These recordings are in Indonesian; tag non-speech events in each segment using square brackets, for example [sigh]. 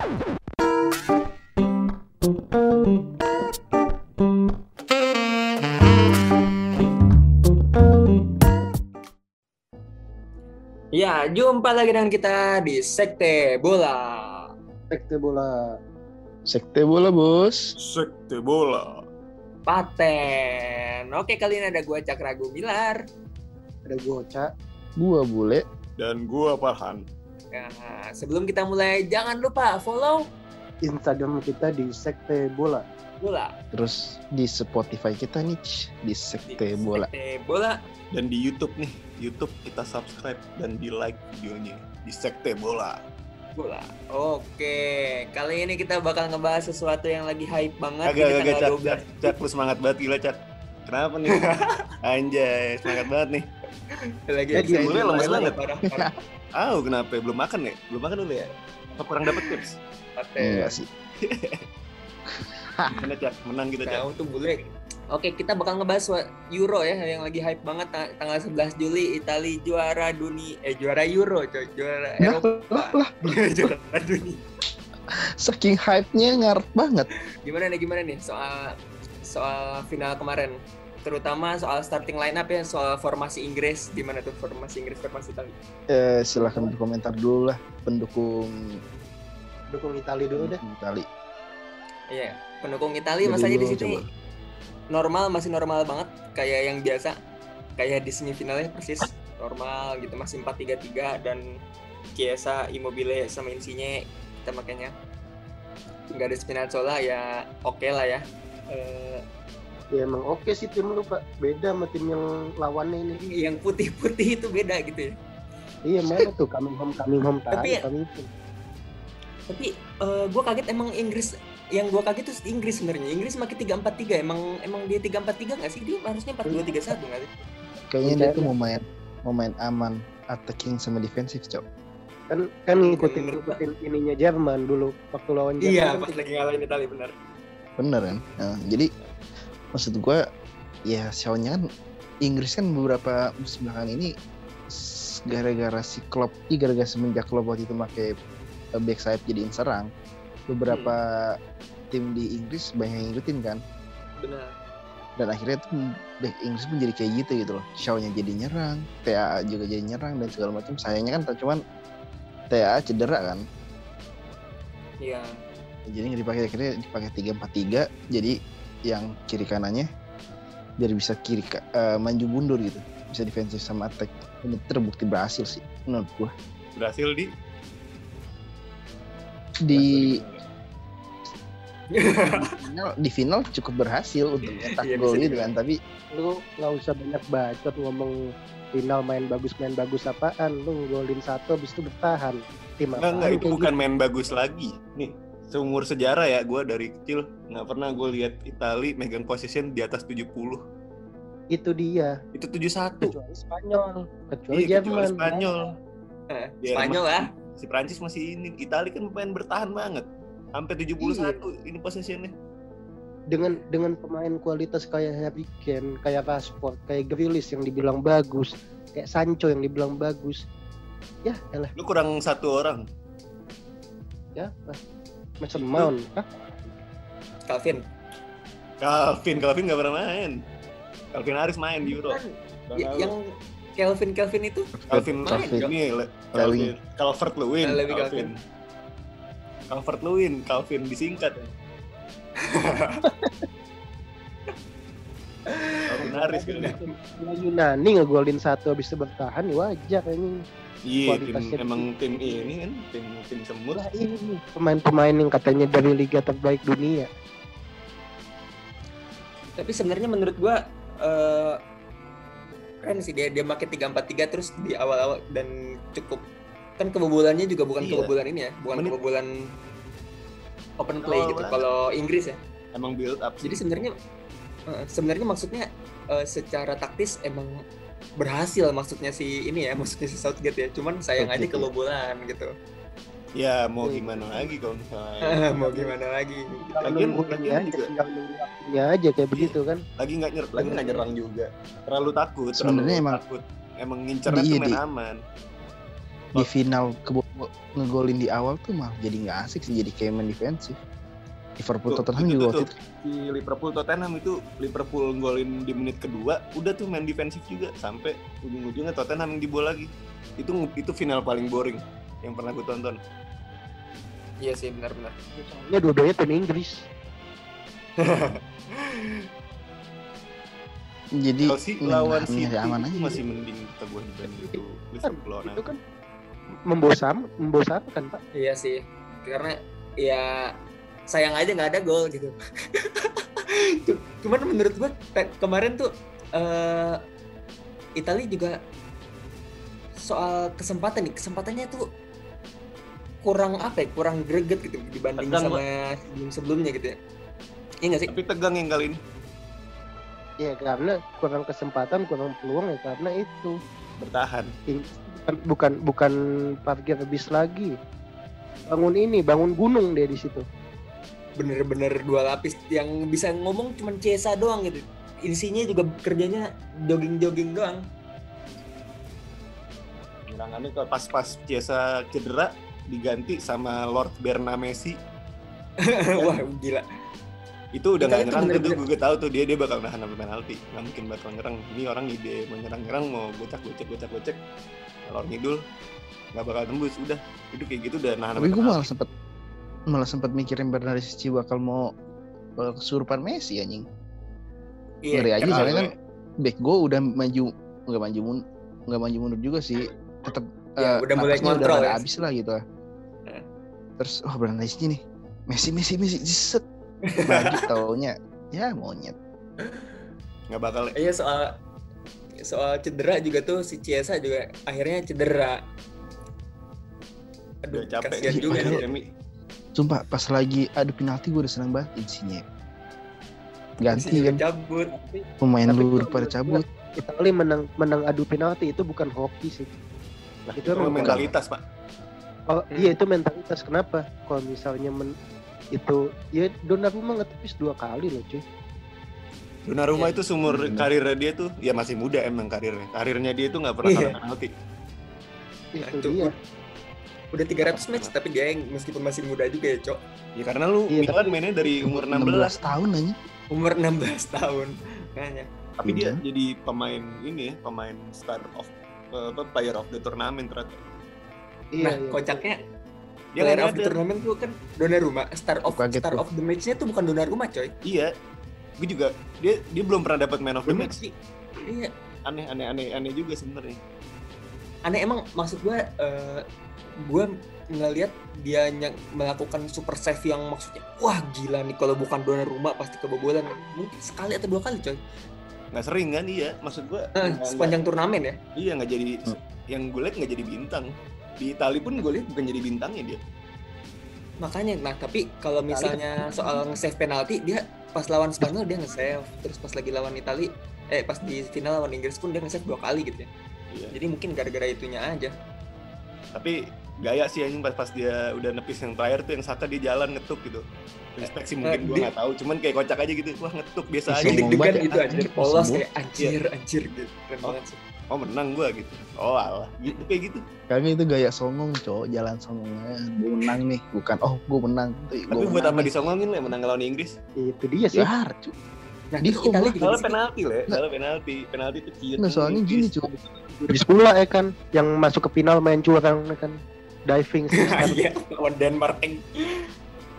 Ya, jumpa lagi dengan kita di Sekte Bola. Sekte bola. Sekte bola bos. Sekte bola. Paten. Oke, kali ini ada gua Cakra Gumilar. Ada goca. Gua bule. Dan gua Farhan. Nah, sebelum kita mulai, jangan lupa follow Instagram kita di Sekte Bola. Bola. Terus di Spotify kita nih di Di Sekte bola. Sekte Bola. Dan di YouTube nih, YouTube kita subscribe dan di like videonya di Sekte Bola. Bola. Oke, kali ini kita bakal ngebahas sesuatu yang lagi hype banget Agak di agak 12. cak, cak, lu semangat banget gila cak. Kenapa nih? [laughs] Anjay, semangat banget nih. Lagi Eh, excited mulai lemes banget. Parah, parah. Ah, kenapa? Belum makan ya? Belum makan dulu ya? Apa kurang dapet tips? Enggak sih. [laughs] Gimana cak? Menang kita cak. Untuk bule. Oke, kita bakal ngebahas Euro ya yang lagi hype banget ta- tanggal 11 Juli Italia juara dunia eh juara Euro coy, juara Nah, Eropa. lah, lah. [laughs] juara dunia. Saking hype-nya ngarep banget. Gimana nih gimana nih soal soal final kemarin? Terutama soal starting line up ya, soal formasi Inggris gimana tuh formasi Inggris formasi Italia? Eh, silahkan berkomentar dulu lah pendukung Dukung Itali dulu deh. Itali. Iya, pendukung Italia Dari masanya di sini coba. normal masih normal banget kayak yang biasa kayak di semifinalnya persis normal gitu masih 4-3-3 dan Chiesa, Immobile sama Insigne kita makanya nggak ada Spinazzola ya oke lah ya Eh, Ya emang oke sih tim lu pak. Beda sama tim yang lawannya ini. yang putih-putih itu beda gitu ya Iya mana tuh coming home coming home Tapi tahu ya- home. tapi gue kaget emang Inggris yang gue kaget tuh Inggris sebenarnya Inggris makin 3-4-3 emang emang dia 3-4-3 nggak sih dia harusnya 4-2-3-1 nggak sih Kayaknya dia tuh mau main mau main aman attacking sama defensif, Cok. Kan kan ngikutin Menurut gua- ngikutin ininya Jerman dulu waktu lawan Jerman. iya kan pas lagi ngalahin Italia benar Bener kan? Nah, jadi maksud gua ya show-nya kan Inggris kan beberapa musim belakangan ini gara-gara si Klopp, ih, gara-gara semenjak Klopp waktu itu pakai eh, back sayap jadiin serang, beberapa tim di Inggris banyak yang ngikutin kan, benar. Dan akhirnya tuh back Inggris pun jadi kayak gitu gitu loh, show-nya jadi nyerang, TA juga jadi nyerang dan segala macam. Sayangnya kan cuman TA cedera kan, iya. Jadi nggak dipakai akhirnya dipakai tiga empat tiga jadi yang kiri kanannya biar bisa kiri eh, maju mundur gitu. Bisa defensif sama attack. Ini terbukti berhasil sih menurut gua. Berhasil di? Di di final, di final cukup berhasil untuk nyetak Iya, gol gitu kan tapi Lu nggak usah banyak bacot ngomong final main bagus main bagus apaan. Lu golin satu habis itu bertahan. Tim enggak, itu bukan main bagus lagi. Nih, seumur sejarah ya, gue dari kecil nggak pernah gue lihat Itali megang possession di atas 70. gitu. itu dia Itu 71. kecuali Spanyol kecuali Iya, kecuali Jerman Spanyol. Eh, Spanyol lah Si Prancis masih ini. Itali kan pemain bertahan banget. Sampai 71 ini possessionnya. dengan dengan pemain kualitas kayak Harry Kane, kayak Rashford, kayak Grealish yang dibilang bagus, kayak Sancho yang dibilang bagus. Ya, elah, Lu kurang satu orang. ya. Mason Mount, Hah? Calvin Calvin, Calvin nggak pernah main. Calvin Harris main di Euro. Kan, y- yang Calvin Calvin itu Calvin, main, Calvin ini Calvin. Calvin, Calvert Lewin, lebih Calvin. Calvert Lewin, Calvin disingkat. [laughs] Calvin Harris kan. Nah, Yunani ngegolin satu habis itu bertahan ya wajar ini. Iya, tim, emang tim ini kan, tim tim semut. Lah ini pemain-pemain yang katanya dari liga terbaik dunia. tapi sebenarnya menurut gua eh keren sih dia dia pakai 343 terus di awal-awal dan cukup kan kebobolannya juga bukan Iya. kebobolan ini ya bukan Menit- kebobolan open play Awal gitu kalau Inggris ya Emang build up. jadi sebenarnya eh, sebenarnya maksudnya eh, secara taktis emang berhasil maksudnya si ini ya maksudnya si Southgate ya cuman sayang aja Southgate, ya. kebobolan gitu Ya mau Hmm. gimana lagi kalau misalnya [laughs] mau gimana lagi Lagian- lagian aja, juga- waktunya aja kayak Iya. begitu kan. lagi nggak nyerang, lagi nggak nyerang juga. Terlalu takut. Sebenarnya emang- takut. Emang ngincernya Di- tuh main di- aman. di final kebo ngegolin di awal tuh malah jadi nggak asik sih jadi kayak main defensif Liverpool Tuh, Tottenham itu juga waktu itu si Liverpool Tottenham itu Liverpool golin di menit kedua udah tuh main defensif juga sampai ujung-ujungnya Tottenham yang dibol lagi itu itu final paling boring yang pernah gue tonton Iya sih benar-benar. Soalnya dua-duanya tim Inggris. [laughs] jadi Chelsea lawan City aman aja masih mending kata gue dibanding itu Liverpool lawan Itu kan membosam, membosankan pak. Iya sih. Karena ya sayang aja nggak ada gol gitu. [laughs] Cuman menurut gua te- kemarin tuh eh Italia juga soal kesempatan nih, kesempatannya tuh kurang apa ya, kurang greget gitu dibanding Tegang, sama sebelum-sebelumnya gitu ya. Iya nggak sih? tapi tegang yang kali ini Ya karena kurang kesempatan, kurang peluang ya karena itu bertahan bukan bukan, bukan parkir bis lagi. Bangun ini, bangun gunung dia di situ. Bener-bener dua lapis. Yang bisa ngomong cuman Cesa doang gitu. Isinya juga kerjanya jogging-jogging doang. Penyerangannya kalau pas-pas Chiesa cedera diganti sama Lord Berna Messi. [laughs] Wah gila. itu udah nggak itu nyerang tuh bener-bener- gue tahu tuh dia dia bakal nahan sampai penalti. Nggak mungkin bakal nyerang. Ini orang ide mau nyerang nyerang mau gocak gocek gocak gocek. Kalau ngidul nggak bakal tembus udah. Itu kayak gitu udah nahan tapi gue malah sempet malah sempet mikirin Bernardo Silva bakal mau uh, kesurupan Messi anjing Iya, ngeri aja soalnya kan back gue udah maju nggak maju mun nggak maju mundur juga sih tetap Ya, udah mulai kontrol udah ya. habis lah gitu Eh. terus oh Bernardo nih Messi Messi Messi set bagi [laughs] taunya ya monyet nggak bakal Iya soal soal cedera juga tuh si Ciesa juga akhirnya cedera. Aduh, udah capek kasihan sih, juga. Emi. Sumpah pas lagi adu penalti gue udah seneng banget insinya ganti kan cabut. pemain luar kalau pada cabut Italia menang menang adu penalti itu bukan hoki sih. Nah, Itu itu emang mentalitas pak Oh Hmm. iya itu mentalitas kenapa? Kalau misalnya men, itu ya Donnarumma ngetepis dua kali loh cuy. Donnarumma Iya. itu seumur Bener. karirnya dia tuh ya masih muda emang karirnya karirnya dia tuh nggak pernah Iya. kalah penalti Nah, Itu itu dia. Udah 300 match tapi dia yang meskipun masih muda juga ya, Cok. ya karena lu Iya, Milan mainnya dari umur 16 tahun aja Umur 16 [laughs] tahun. Kayaknya. tapi dia Iya. jadi pemain ini ya pemain star of eh, apa player of the tournament ternyata Iya, nah, iya. kocaknya dia player of the turnamen tuh kan Donnarumma, star of Kaget star gua. of the match-nya tuh bukan Donnarumma, coy. iya gue juga dia dia belum pernah dapat man of the match sih. Iya, aneh aneh aneh aneh juga sebenarnya aneh emang maksud gue eh gue ngelihat dia ny- melakukan super save yang maksudnya wah gila nih kalau bukan Donnarumma pasti kebobolan. Mungkin sekali atau dua kali coy. Nggak sering kan? Iya maksud gue Eh, sepanjang turnamen ya? iya nggak jadi Hmm. yang gue lihat nggak jadi bintang. Di Itali pun gue lihat bukan jadi bintangnya dia. Makanya nah tapi kalau misalnya soal nge-save penalti dia pas lawan Spanyol dia nge-save. Terus pas lagi lawan Itali eh pas di final lawan Inggris pun dia nge-save dua kali gitu ya Iya. jadi mungkin gara-gara itunya aja. Tapi gaya sih anjing pas pas dia udah nepis yang terakhir tuh yang Saka dia jalan ngetuk gitu. Respect sih mungkin Eh, gue di- nggak tahu. Cuman kayak kocak aja gitu. Wah ngetuk biasa aja. deg-degan ya, gitu anjing, anjir. Polos sembuh. kayak anjir anjir gitu. Keren Oh. banget sih. oh menang gue gitu. Oh alah. Gitu kayak gitu. Kami itu gaya songong cowok. Jalan songongnya. Gue menang nih. Bukan oh gue menang. Tapi buat apa nih. disongongin lah menang lawan Inggris? Itu dia sih. Cu. Nah Di Itali juga di penalti lah, salah penalti. Penalti itu ciut. Nggak, soalnya gini cuy [laughs] Bis pula ya kan yang masuk ke final main curang ya kan diving sih. [laughs] Iya, lawan Denmark.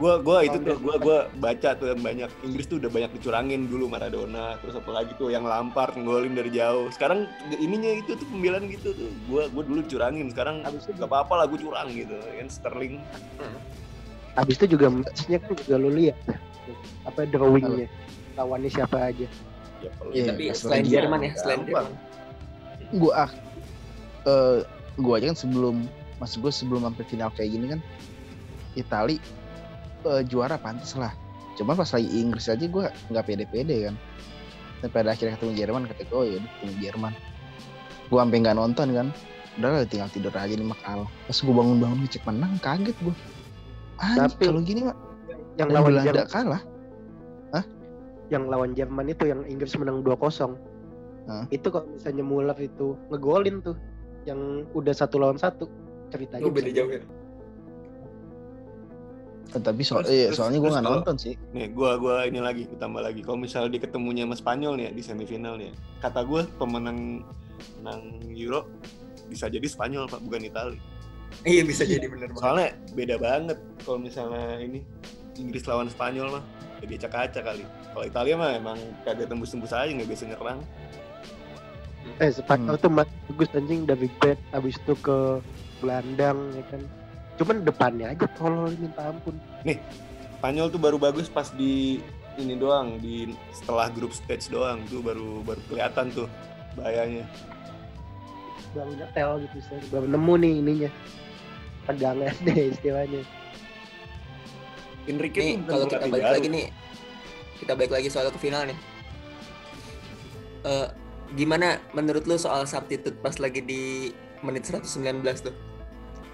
Gua gua itu Oh, tuh gua gua baca tuh yang banyak Inggris tuh udah banyak dicurangin dulu Maradona, terus apa lagi tuh yang Lampard ngolin dari jauh. Sekarang ininya itu tuh pembelaan gitu tuh. Gua gua dulu curangin, sekarang Habis itu gak apa-apa lah gua curang gitu. Kan Sterling. habis itu juga matchnya kan juga lu lihat apa drawingnya lawannya siapa aja. Ya kalau Iya, tapi pas selain lagi Jerman ya, selain. Jerman. gue ah eh gue aja kan sebelum maksud gue sebelum sampai final kayak gini kan Itali eh, juara pantas lah. Cuman pas lagi Inggris aja gue nggak pede-pede kan. Dan pada akhirnya ketemu Jerman kata gue oh ya ketemu Jerman. Gue sampai nggak nonton kan. Udah lah tinggal tidur aja nih mak kalah pas gue bangun-bangun ngecek menang kaget gue Tapi- kalau gini mah Yang lawan Belanda Jerman, kalah yang lawan Jerman itu yang Inggris menang 2-0. Hah? Itu kalau misalnya Muller itu ngegolin tuh yang udah satu lawan satu ceritanya Oh, beda jauh ya. Tapi so Terus- iya, terus- soalnya gue nggak kalau- nonton sih Nih, gua gua ini lagi tambah lagi. Kalau misalnya dia ketemunya sama Spanyol nih ya, di semifinal nih. ya, Kata gua pemenang menang Euro bisa jadi Spanyol Pak, bukan Italia. Iya bisa jadi bener banget. Soalnya beda banget kalau misalnya ini Inggris lawan Spanyol mah jadi acak-acak kali. Kalau Italia mah emang kagak tembus-tembus aja nggak biasa nyerang. eh Spanyol Hmm. tuh masih bagus anjing dari back habis itu ke gelandang ya kan cuman depannya aja tolol minta ampun Spanyol tuh baru bagus pas di ini doang di setelah grup stage doang tuh baru baru kelihatan tuh bahayanya. baru nyetel gitu istilahnya. baru nemu nih ininya pegangan deh [laughs] istilahnya Enrique Nih tuh kalau kita balik baru. lagi nih, kita balik lagi soal ke final nih. Eh, gimana menurut lu soal substitute pas lagi di menit 119 tuh?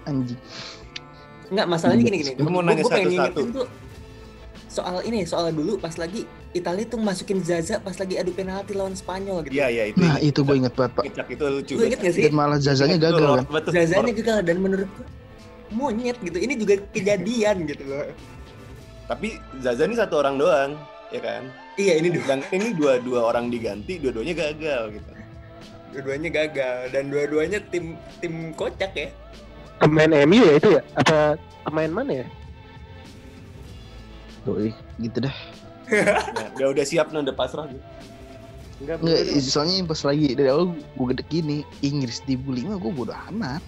anjing Enggak, masalahnya gini gini. Lu mau nanya satu-satu? ngingetin tuh soal ini, soal dulu pas lagi Italia tuh masukin Zaza pas lagi adu penalti lawan Spanyol gitu. Iya iya itu. nah itu gue inget banget pak Kicak itu lucu. Lu inget gak sih? dan malah zazanya gagal kan. Zazanya gagal dan menurut gua monyet gitu. Ini juga kejadian gitu loh. Tapi Zaza ini satu orang doang, ya kan? Iya, ini dua, Dan ini dua dua orang diganti, dua-duanya gagal gitu. dua-duanya gagal dan dua-duanya tim tim kocak ya. pemain MU ya itu ya apa pemain mana ya Doi, gitu dah Nah, udah udah siap nih, udah pasrah gitu. enggak Nggak, bener. soalnya pas lagi dari awal gue gede gini Inggris dibully mah gue bodo amat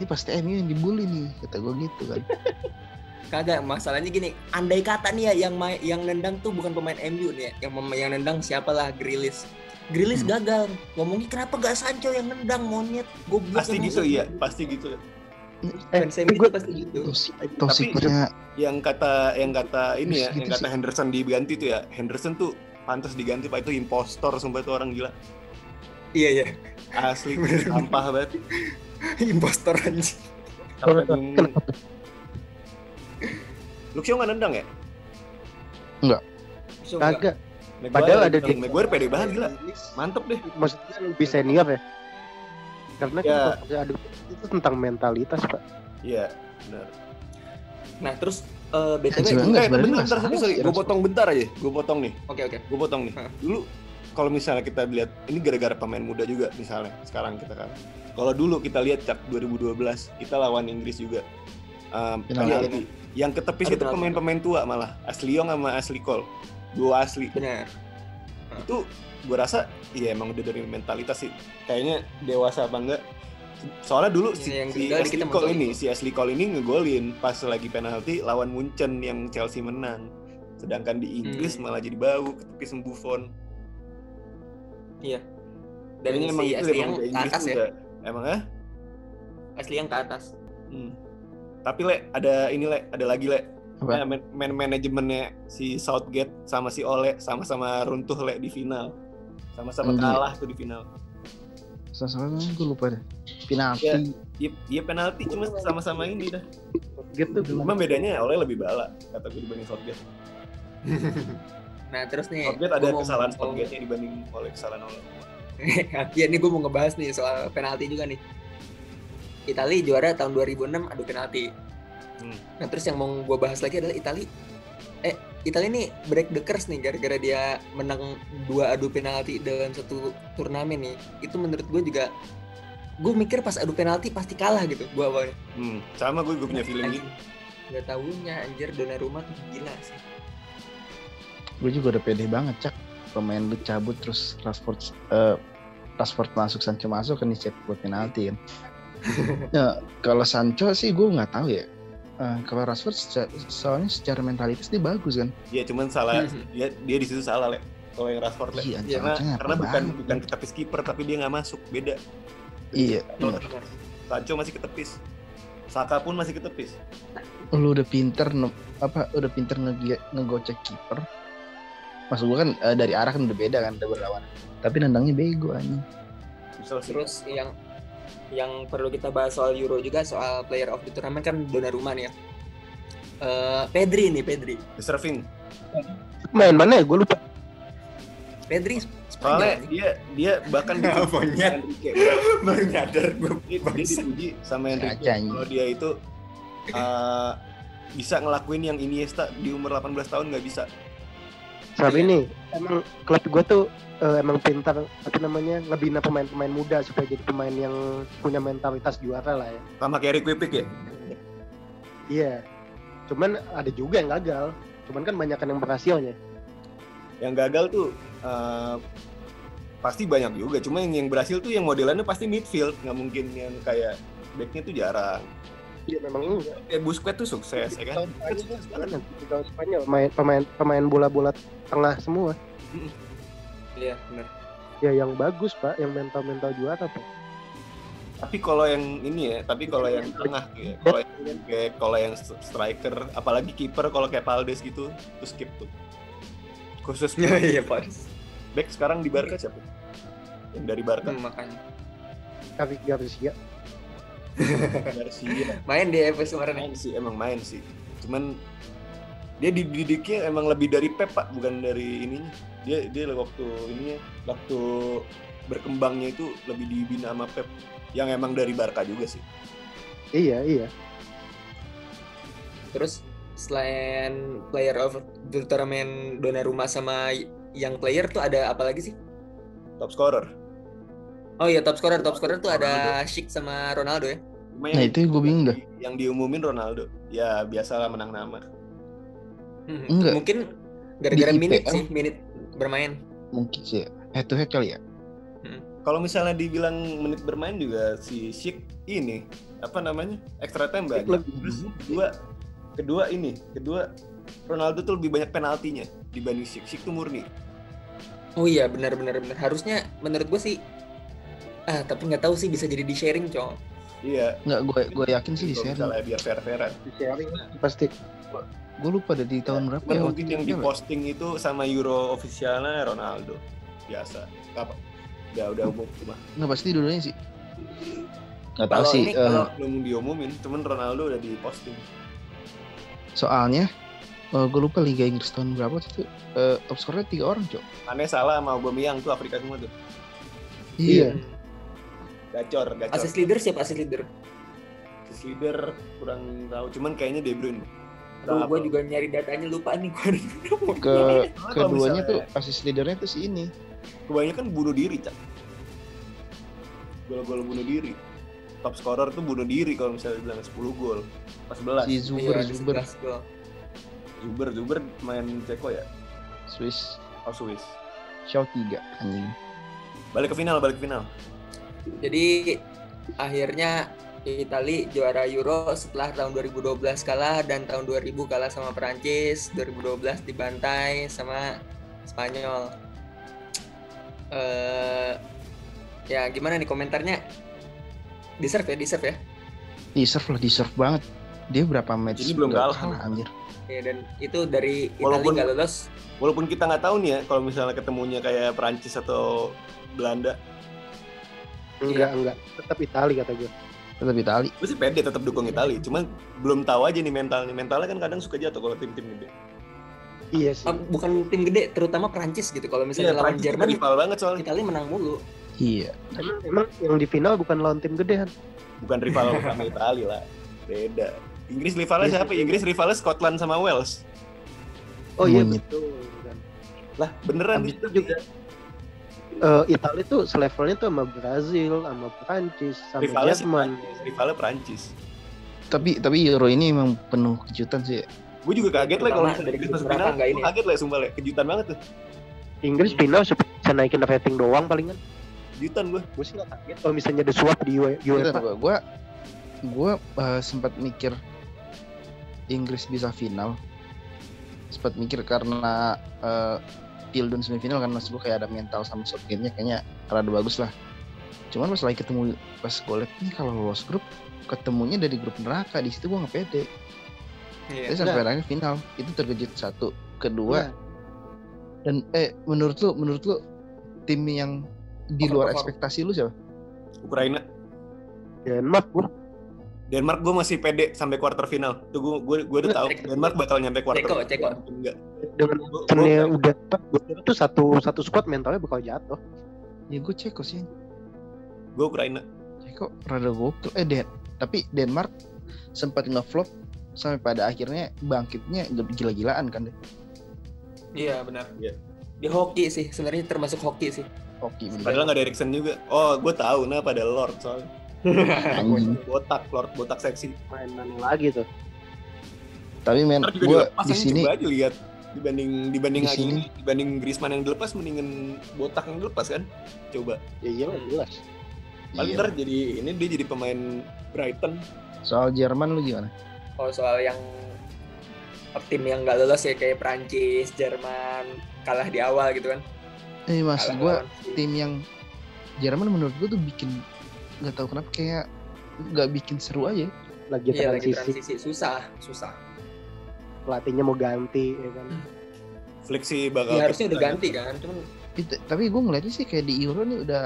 ini pasti MU yang dibully nih kata gue gitu kan [laughs] Kagak, masalahnya gini, andai kata nih ya yang main yang nendang tuh bukan pemain MU nih ya, yang yang nendang siapalah Grilis. Grilis Hmm. gagal. Ngomongnya kenapa gak Sancho yang nendang monyet? Goblok Pasti gitu iya, pasti gitu. eh Fans MU gue pasti gitu. Tosi- tosiknya Yang kata yang kata ini ya, Terus yang gitu kata. Henderson diganti tuh ya. Henderson tuh pantas diganti Pak itu impostor sumpah itu orang gila. Iya iya. Asli [laughs] sampah banget. Impostor anjing. Kenapa? Luxio nggak nendang ya? Enggak. kagak Padahal ada di- Maguire pede banget gila. Mantep deh. maksudnya lebih senior ya karena Ya. adu itu tentang mentalitas pak Iya, benar. Nah, terus eh BTW Eh, enggak, bentar, sebenarnya bentar, nggak sorry, sorry. sih, Gue potong bentar aja. Gue potong nih. Oke oke. Gue potong nih. Dulu kalau misalnya kita lihat ini gara-gara pemain muda juga misalnya sekarang kita kan. Kalau dulu kita lihat Cak 2012 kita lawan Inggris juga. Um, Penalti. Yang ketepis Ada itu pemain-pemain tua malah. Asli Yong sama Asli Cole. Dua asli. Benar. Itu gue rasa ya emang udah dari mentalitas sih. Kayaknya dewasa apa enggak. Soalnya dulu si, Yang si Ashley kita Cole ini, si Ashley Cole ini ngegolin pas lagi penalti lawan Munchen yang Chelsea menang. Sedangkan di Inggris Hmm. malah jadi bau ketepis sama Buffon. Dan Kayaknya emang si itu asli emang yang ke atas ya. Emang ah? Asli yang ke atas. Hmm. Tapi le ada ini le ada lagi le Apa? Eh, man, man- manajemennya si Southgate sama si Ole sama-sama runtuh le di final. Sama-sama kalah tuh di final. Soalnya gue lupa deh. Penalti. Iya. Iya iya penalti cuma sama-sama ini dah. gitu Cuma bedanya Ole lebih bala kata gue dibanding Southgate. [laughs] Nah, terus nih Southgate ada kesalahan mau- Southgate dibanding Ole kesalahan Ole. [laughs] Iya nih gue mau ngebahas nih soal penalti juga nih. Itali juara tahun 2006 adu penalti. Hmm. Nah terus yang mau gue bahas lagi adalah Itali. Eh Itali ini break the curse nih gara-gara dia menang dua adu penalti dalam satu turnamen nih. Itu menurut gue juga gue mikir pas adu penalti pasti kalah gitu gue awalnya. Hmm, sama gue gue punya feeling gitu. Gak tahunya anjir Donnarumma tuh gila sih. Gue juga udah pede banget cak. Pemain lu cabut terus Rashford eh, Rashford masuk Sancho masuk kan dicek buat penalti kan. ya [laughs] kalau Sancho sih gue nggak tahu ya. Eh, kalau Rashford seca- soalnya secara mentalitas dia bagus kan. Iya cuman salah Hmm. dia dia di situ salah le. Kalau yang Rashford le. Iya, Karena, karena bukan banget. bukan ketepis kiper tapi dia nggak masuk beda. Iya. Bener. Sancho masih ketepis. Saka pun masih ketepis. Lu udah pinter ne- apa udah pinter nge ngegocek kiper. Maksud gue kan eh, dari arah kan udah beda kan udah berlawan. Tapi nendangnya bego anjing. Terus yang yang perlu kita bahas soal Euro juga soal player of the tournament kan Donnarumma nih ya. Eh Pedri nih Pedri. deserving. main mana ya gue lupa Pedri Soalnya dia dia bahkan dipuji [laughs] monyet. Baru nyadar gue Dia, dipuji sama Enrique kalau dia itu uh, bisa ngelakuin yang Iniesta di umur 18 tahun nggak bisa. Tapi ini emang klub gue tuh eh, emang pintar apa namanya ngebina pemain-pemain muda supaya jadi pemain yang punya mentalitas juara lah ya. Sama kayak Eric Wipik ya. Iya. Cuman ada juga yang gagal. Cuman kan banyak yang berhasilnya. Yang gagal tuh uh, pasti banyak juga. Cuma yang, yang berhasil tuh yang modelannya pasti midfield, nggak mungkin yang kayak backnya tuh jarang. Iya memang enggak. Eh Busquets tuh sukses ya kan. Tahun Spanyol? Di tahun Spanyol main pemain pemain bola-bola tengah semua. iya benar Ya yang bagus pak, yang mental-mental juara pak. Tapi kalau yang ini ya, tapi kalau yang tengah ya, kalau yang kayak kalau yang striker, apalagi kiper kalau kayak Paldes gitu, tuh skip tuh. Khusus iya pak back sekarang di Barca siapa? Yang dari Barca. Hmm, makanya Tapi Garcia. Garcia. main di FS kemarin. Main sih emang main sih. Cuman dia dididiknya emang lebih dari Pep pak bukan dari ininya. Dia dia waktu ininya waktu berkembangnya itu lebih dibina sama Pep yang emang dari Barca juga sih. Iya iya. terus selain player of the tournament Donnarumma sama yang player tuh ada apa lagi sih? Top scorer. Oh iya top scorer. Top scorer tuh ada Schick sama Ronaldo ya Cuma Nah itu gue bingung dah. yang diumumin Ronaldo. Ya biasalah menang nama Hmm, Enggak. mungkin gara-gara minit sih minit bermain. Mungkin sih head to head kali ya. kalau misalnya dibilang menit bermain juga si Schick ini apa namanya extra time banyak terus kedua kedua ini kedua Ronaldo tuh lebih banyak penaltinya dibanding Schick. Schick tuh murni. Oh iya benar benar. Benar harusnya menurut gue sih ah tapi nggak tahu sih bisa jadi di sharing cowok iya Nggak gue gue yakin sih di Kalau seri. misalnya biar fair-fairan Di sharing pasti. Gue lupa dari tahun berapa Cuman ya. mungkin yang di posting itu sama Euro officialnya Ronaldo biasa apa udah udah umum cuma Nggak pasti dulunya sih. Nggak tahu Kalau sih. ini, eh, kalau- belum diumumin cuman Ronaldo udah di posting soalnya gue lupa Liga Inggris tahun berapa itu eh, top skornya tiga orang cok. aneh salah sama Aubameyang tuh Afrika semua tuh Iya. Gacor gacor. Assist leader siapa? Assist leader? Assist leader kurang tahu. Cuman kayaknya De Bruyne. Tuh, Berapa? gue juga nyari datanya lupa nih gue Ke [laughs] keduanya tuh assist leadernya tuh si ini. kebanyakan bunuh diri cak. Gol-gol bunuh diri. Top scorer tuh bunuh diri kalau misalnya bilang 10 gol. Pas 11 Si Zuber Iya, Zuber. 11 gol. Zuber Zuber main Ceko ya? Swiss. Oh Swiss. Shaw 3 anjing. balik ke final balik ke final Jadi akhirnya Itali juara Euro setelah tahun 2012 kalah dan tahun 2000 kalah sama Perancis, 2012 dibantai sama Spanyol. Eh ya gimana nih komentarnya? Deserve ya, deserve ya. Deserve lah, deserve banget. Dia berapa match? Ini belum kalah. anjir. Ya, dan itu dari Itali Walaupun- nggak lolos. walaupun kita nggak tahu nih ya kalau misalnya ketemunya kayak Perancis atau Belanda Enggak enggak. Tetap Itali kata gue. Tetap Itali. gue sih pede tetap dukung Itali cuman belum tahu aja nih mentalnya mentalnya kan kadang suka jatuh kalau tim-tim gede Iya sih. Bukan tim gede, terutama Perancis gitu. Kalau misalnya lawan Perancis tuh Jerman, rival banget soalnya Itali menang mulu. Iya. Emang, emang yang di final bukan lawan tim gede kan? bukan rival [laughs] sama Itali lah beda Inggris rivalnya Iya, siapa iya. Inggris rivalnya Scotland sama Wales Oh iya Monyet. betul. lah beneran Habis itu juga eh Italia tuh selevelnya tuh sama Brazil, sama Prancis, sama rivalnya Jerman. Prancis, rivalnya Perancis Tapi tapi Euro ini emang penuh kejutan sih. gue juga kaget lah kalau dari Inggris final nggak ini gue ya. kaget lah sumpah lah kejutan banget tuh Inggris final bisa naikin rating doang palingan. kejutan gue Gue sih gak kaget kalau misalnya ada suap di Bentar, UEFA. gua gua, gua eh, sempat mikir Inggris bisa final. Sempat mikir karena uh, Pildun semifinal kan maksud gua kayak ada mental sama Southgate-nya kayaknya rada bagus lah. Cuman pas lagi ketemu pas gue liat nih kalau lolos grup ketemunya dari grup neraka di situ gua nggak pede. Iya. Tapi sampai akhirnya final itu terkejut satu, kedua Iya. dan eh menurut lu menurut lu tim yang di luar Overperform. ekspektasi lu siapa? Ukraina Denmark gue. Denmark gue masih pede sampai quarter final tuh gue gue gue udah tahu. Denmark bakal nyampe quarter Ceko, Ceko. enggak dengan gua- udah gue tuh satu satu squad mentalnya bakal jatuh. Ya gue Ceko sih. gue Ukraina Ceko rada gokil. Eh Den, tapi Denmark sempat ngeflop sampai pada akhirnya bangkitnya gila-gilaan kan deh. Iya benar. Iya. Di hoki sih sebenarnya termasuk hoki sih. Oke, padahal nggak ada Erikson juga oh gue tahu nah pada Lord soalnya [laughs] botak Lord botak seksi Main-main lagi tuh. Tapi men, gue di sini coba aja lihat dibanding dibanding Di lagi sini. dibanding Griezmann yang dilepas mendingan botak yang dilepas kan coba Ya iya jelas. paling Iya. jadi ini dia jadi pemain Brighton soal Jerman lu gimana? Kalau soal yang tim yang nggak lolos ya kayak Prancis, Jerman kalah di awal gitu kan. Eh gue lawan- tim yang Jerman menurut gue tuh bikin nggak tahu kenapa kayak nggak bikin seru aja. Lagi Iya lagi transisi, transisi susah, susah. Pelatihnya mau ganti ya kan. Flick sih bakal Ya harusnya udah ganti kan, cuman Itu, tapi gue ngeliatnya sih kayak di Euro nih udah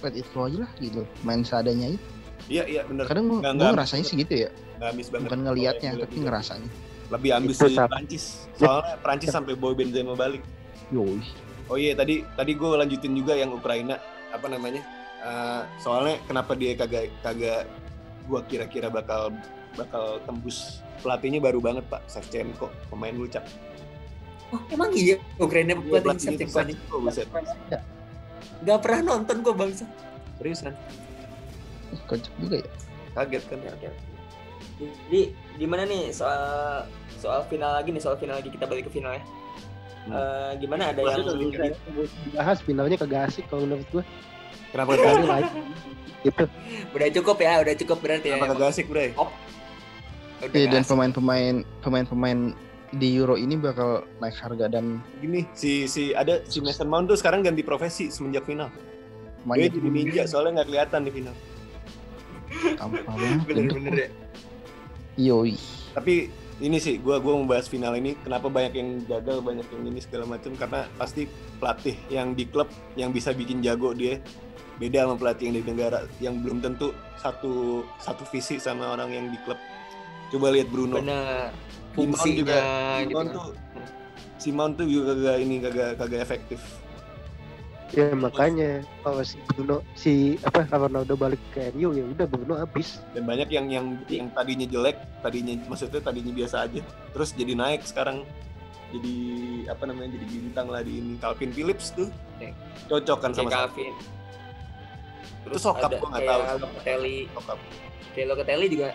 let it flow aja lah gitu. Main seadanya aja. iya iya bener Kadang gue gue ngerasain sih gitu ya. nggak habis banget Bukan ngelihatnya tapi yang ngerasanya. lebih ambis Itu sap- Prancis soalnya Prancis sampai bawa Benzema balik Yoi. oh iya tadi tadi gue lanjutin juga yang Ukraina apa namanya Eh, soalnya kenapa dia kagak kagak gua kira-kira bakal bakal tembus pelatihnya baru banget Pak Shevchenko pemain lucak oh emang iya Ukraina pelatih. Shevchenko, buset. Ya, Gak pernah nonton gua bangsa. seriusan Ih, Kocak juga ya. kaget kan oke. Jadi gimana nih soal soal final lagi nih soal final lagi kita balik ke final ya. Hmm. Eh, gimana ada yang Maksudnya dibahas finalnya kagak asik kalau menurut gue. kenapa Kali kagak lagi gitu. [laughs] udah cukup ya, udah cukup berarti ya. kenapa kagak asik Bray Udah Iya, dan pemain-pemain pemain-pemain di Euro ini bakal naik harga dan gini si si ada si Mason Mount tuh sekarang ganti profesi semenjak final dia jadi ninja soalnya nggak kelihatan di final [laughs] banget. bener-bener ya. Yoi. tapi ini sih gua gua membahas final ini kenapa banyak yang gagal banyak yang ini segala macam karena pasti pelatih yang di klub yang bisa bikin jago dia beda sama pelatih yang di negara yang belum tentu satu satu visi sama orang yang di klub coba lihat Bruno Bener. Simon Fungsinya juga gitu. Simon tuh Simon tuh juga kagak ini kagak kagak efektif Ya makanya kalau si Bruno si apa Ronaldo balik ke MU ya udah Bruno habis. dan banyak yang yang yang tadinya jelek tadinya maksudnya tadinya biasa aja terus jadi naik sekarang jadi apa namanya jadi bintang lah di ini Calvin Phillips tuh cocok kan sama Calvin. Terus Sokap gua nggak tahu. Sokap. Locatelli juga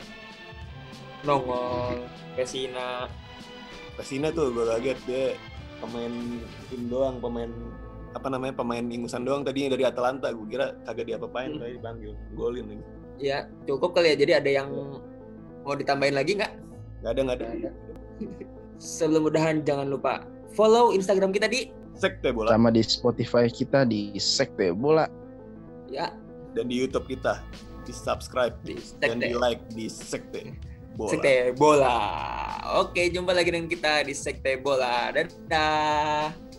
nongol. Pesina. Pesina tuh gue kaget dia pemain tim doang pemain apa namanya pemain ingusan doang tadinya dari Atalanta gue kira kagak diapa-apain Hmm. tadi dipanggil golin lagi Ya cukup kali ya. Jadi ada yang mau ditambahin lagi nggak? nggak ada nggak ada Sebelum udahan jangan lupa follow Instagram kita di sekte bola Sama di Spotify kita di Sekte Bola. ya dan di YouTube kita di subscribe di dan di like di sekte bola Sekte Bola. Oke, jumpa lagi dengan kita di Sekte Bola. Dadah.